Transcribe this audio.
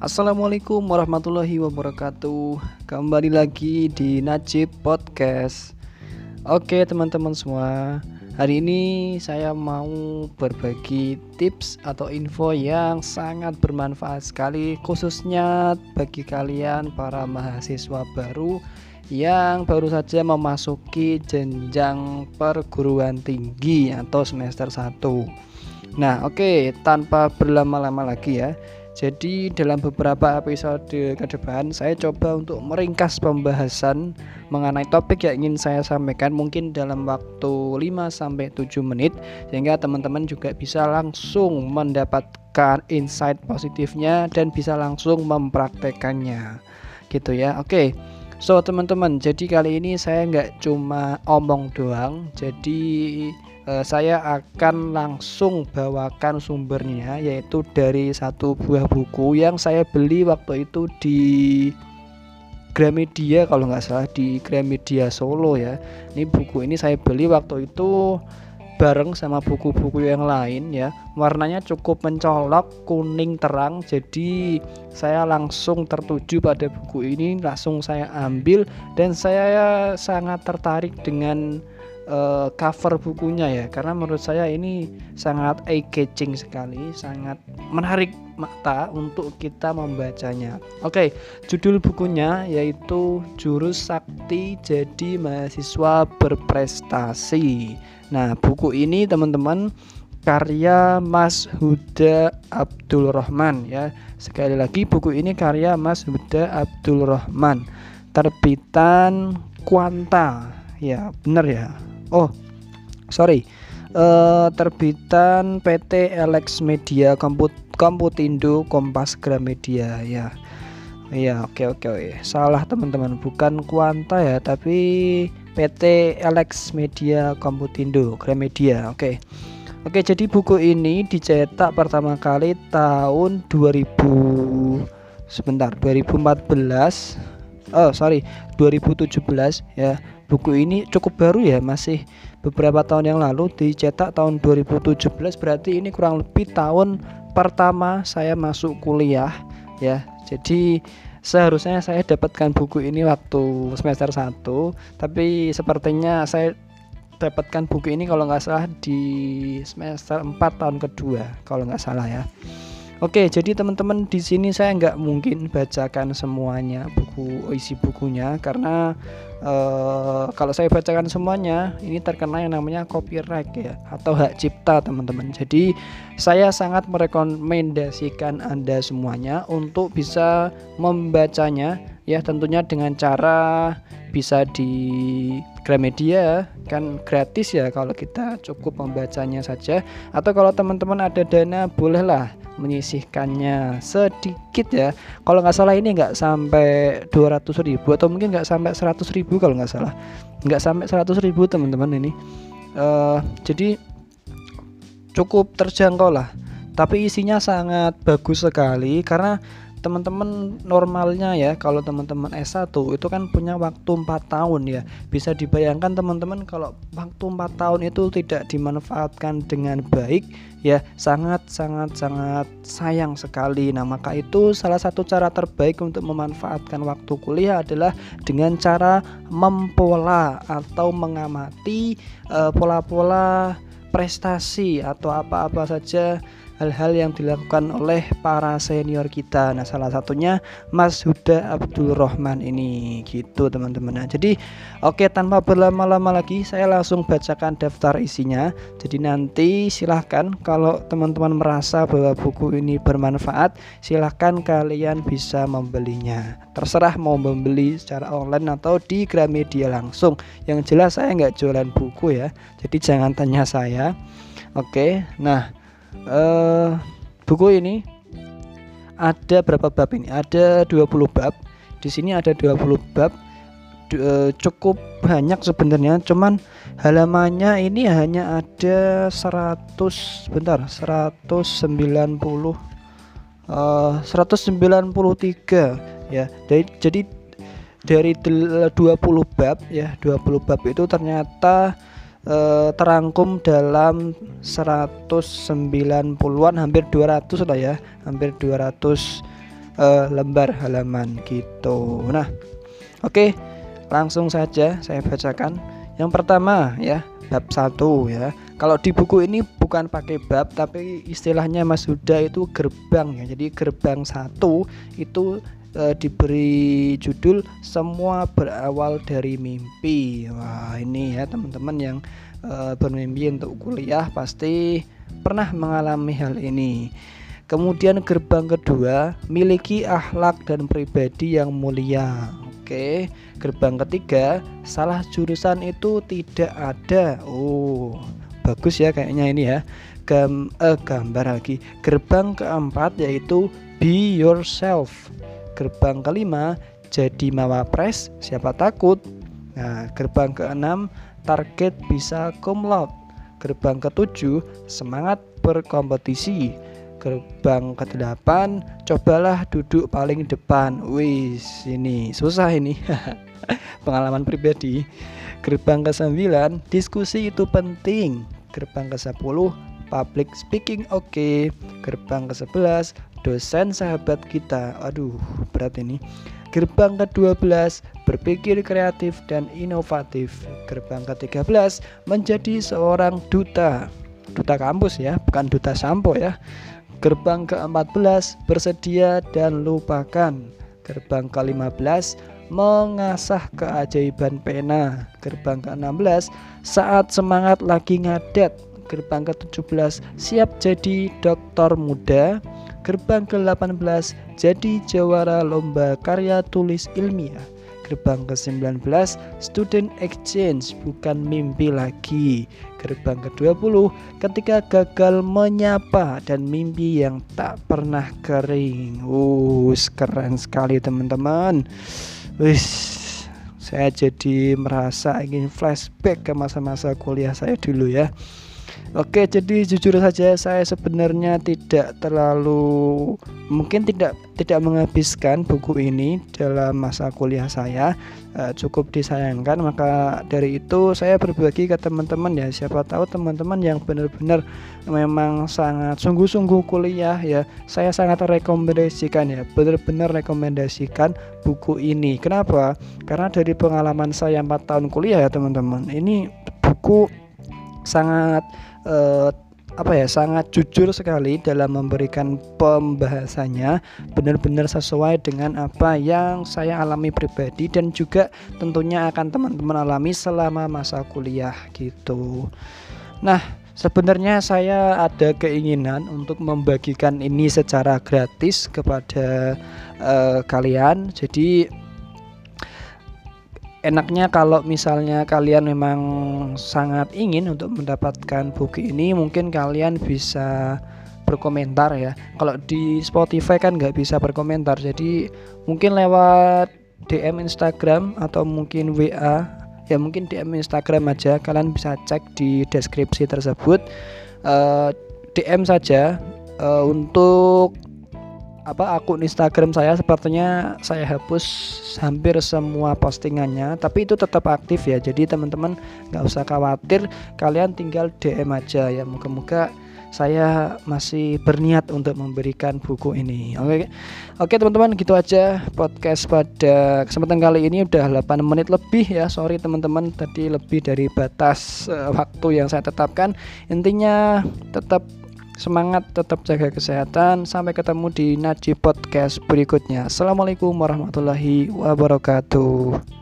Assalamualaikum warahmatullahi wabarakatuh. Kembali lagi di Najib Podcast. Oke teman-teman semua. Hari ini saya mau berbagi tips atau info yang sangat bermanfaat sekali Khususnya bagi kalian para mahasiswa baru Yang baru saja memasuki jenjang perguruan tinggi atau semester 1 Nah oke tanpa berlama-lama lagi ya jadi dalam beberapa episode ke depan saya coba untuk meringkas pembahasan mengenai topik yang ingin saya sampaikan mungkin dalam waktu 5 sampai 7 menit sehingga teman-teman juga bisa langsung mendapatkan insight positifnya dan bisa langsung mempraktekannya. Gitu ya. Oke. So teman-teman, jadi kali ini saya nggak cuma omong doang. Jadi saya akan langsung bawakan sumbernya yaitu dari satu buah buku yang saya beli waktu itu di Gramedia kalau nggak salah di Gramedia Solo ya. Ini buku ini saya beli waktu itu bareng sama buku-buku yang lain ya. Warnanya cukup mencolok kuning terang. Jadi saya langsung tertuju pada buku ini, langsung saya ambil dan saya sangat tertarik dengan uh, cover bukunya ya. Karena menurut saya ini sangat eye catching sekali sangat menarik mata untuk kita membacanya. Oke judul bukunya yaitu Jurus Sakti Jadi Mahasiswa Berprestasi. Nah buku ini teman-teman karya Mas Huda Abdul Rahman ya. Sekali lagi buku ini karya Mas Huda Abdul Rahman. Terbitan Kuanta. Ya benar ya oh sorry. Uh, terbitan PT Alex Media Komput Komputindo Kompas Gramedia. Ya. Iya oke oke oke. Salah teman-teman. Bukan Kuanta ya tapi PT Alex Media Komputindo Gramedia. Oke. Oke jadi buku ini dicetak pertama kali tahun 2000 sebentar 2014 oh sorry 2017 ya buku ini cukup baru ya masih beberapa tahun yang lalu dicetak tahun 2017 berarti ini kurang lebih tahun pertama saya masuk kuliah ya. Jadi seharusnya saya dapatkan buku ini waktu semester 1 tapi sepertinya saya dapatkan buku ini kalau nggak salah di semester 4 tahun kedua kalau nggak salah ya Oke, jadi teman-teman di sini saya nggak mungkin bacakan semuanya buku isi bukunya karena uh, kalau saya bacakan semuanya ini terkena yang namanya copyright ya atau hak cipta teman-teman. Jadi saya sangat merekomendasikan Anda semuanya untuk bisa membacanya ya tentunya dengan cara bisa di Gramedia kan gratis ya kalau kita cukup membacanya saja atau kalau teman-teman ada dana bolehlah menyisihkannya. Sedikit ya. Kalau nggak salah ini nggak sampai 200 ribu atau mungkin nggak sampai 100 ribu kalau nggak salah. Nggak sampai 100 ribu teman-teman ini. Uh, jadi cukup terjangkau lah. Tapi isinya sangat bagus sekali karena teman-teman normalnya ya kalau teman-teman S1 itu kan punya waktu 4 tahun ya. Bisa dibayangkan teman-teman kalau waktu 4 tahun itu tidak dimanfaatkan dengan baik ya sangat sangat sangat sayang sekali. Nah maka itu salah satu cara terbaik untuk memanfaatkan waktu kuliah adalah dengan cara mempola atau mengamati eh, pola-pola uh, prestasi atau apa-apa saja hal-hal yang dilakukan oleh para senior kita. Nah, salah satunya Mas Huda Abdul Rahman ini gitu teman-teman. Nah, jadi oke tanpa berlama-lama lagi saya langsung bacakan daftar isinya. Jadi nanti silahkan kalau teman-teman merasa bahwa buku ini bermanfaat, silahkan kalian bisa membelinya. Terserah mau membeli secara online atau di Gramedia langsung. Yang jelas saya nggak jualan buku ya. Jadi jangan tanya saya. Oke, nah uh, buku ini ada berapa bab ini? Ada 20 bab. Di sini ada 20 bab. D uh, cukup banyak sebenarnya, cuman halamannya ini hanya ada 100 bentar, 190 uh, 193 ya. Dari jadi dari 20 bab ya, 20 bab itu ternyata eh, terangkum dalam 190-an hampir 200 lah ya hampir 200 eh, lembar halaman gitu. Nah, oke, okay, langsung saja saya bacakan. Yang pertama ya, bab satu ya. Kalau di buku ini bukan pakai bab tapi istilahnya Mas Huda itu gerbang ya. Jadi gerbang satu itu e, diberi judul semua berawal dari mimpi. Wah, ini ya teman-teman yang e, bermimpi untuk kuliah pasti pernah mengalami hal ini. Kemudian gerbang kedua, miliki akhlak dan pribadi yang mulia. Oke, gerbang ketiga, salah jurusan itu tidak ada. Oh, bagus ya kayaknya ini ya. Gam, eh, gambar lagi. Gerbang keempat yaitu be yourself. Gerbang kelima, jadi mawapres, siapa takut. Nah, gerbang keenam, target bisa cum laude. Gerbang ketujuh, semangat berkompetisi gerbang ke-8 cobalah duduk paling depan wis ini susah ini pengalaman pribadi gerbang ke-9 diskusi itu penting gerbang ke-10 public speaking oke okay. gerbang ke-11 dosen sahabat kita aduh berat ini gerbang ke-12 berpikir kreatif dan inovatif gerbang ke-13 menjadi seorang duta duta kampus ya bukan duta sampo ya Gerbang ke-14 bersedia dan lupakan. Gerbang ke-15 mengasah keajaiban pena. Gerbang ke-16 saat semangat lagi ngadet. Gerbang ke-17 siap jadi dokter muda. Gerbang ke-18 jadi jawara lomba karya tulis ilmiah. Gerbang ke-19 student exchange bukan mimpi lagi. Gerbang ke-20 ketika gagal menyapa dan mimpi yang tak pernah kering. Uh keren sekali teman-teman. Wis saya jadi merasa ingin flashback ke masa-masa kuliah saya dulu ya Oke, jadi jujur saja saya sebenarnya tidak terlalu mungkin tidak tidak menghabiskan buku ini dalam masa kuliah saya. E, cukup disayangkan, maka dari itu saya berbagi ke teman-teman ya. Siapa tahu teman-teman yang benar-benar memang sangat sungguh-sungguh kuliah ya. Saya sangat rekomendasikan ya, benar-benar rekomendasikan buku ini. Kenapa? Karena dari pengalaman saya 4 tahun kuliah ya, teman-teman. Ini buku sangat uh, apa ya sangat jujur sekali dalam memberikan pembahasannya benar-benar sesuai dengan apa yang saya alami pribadi dan juga tentunya akan teman-teman alami selama masa kuliah gitu. Nah, sebenarnya saya ada keinginan untuk membagikan ini secara gratis kepada uh, kalian. Jadi enaknya kalau misalnya kalian memang sangat ingin untuk mendapatkan buku ini mungkin kalian bisa berkomentar ya. Kalau di Spotify kan nggak bisa berkomentar jadi mungkin lewat DM Instagram atau mungkin WA ya mungkin DM Instagram aja kalian bisa cek di deskripsi tersebut. Uh, eh, DM saja uh, untuk apa akun Instagram saya sepertinya saya hapus hampir semua postingannya tapi itu tetap aktif ya jadi teman-teman nggak usah khawatir kalian tinggal DM aja ya moga-moga saya masih berniat untuk memberikan buku ini. Oke. Oke, teman-teman, gitu aja podcast pada kesempatan kali ini udah 8 menit lebih ya. Sorry teman-teman, tadi lebih dari batas uh, waktu yang saya tetapkan. Intinya tetap Semangat tetap jaga kesehatan. Sampai ketemu di Naji Podcast berikutnya. Assalamualaikum warahmatullahi wabarakatuh.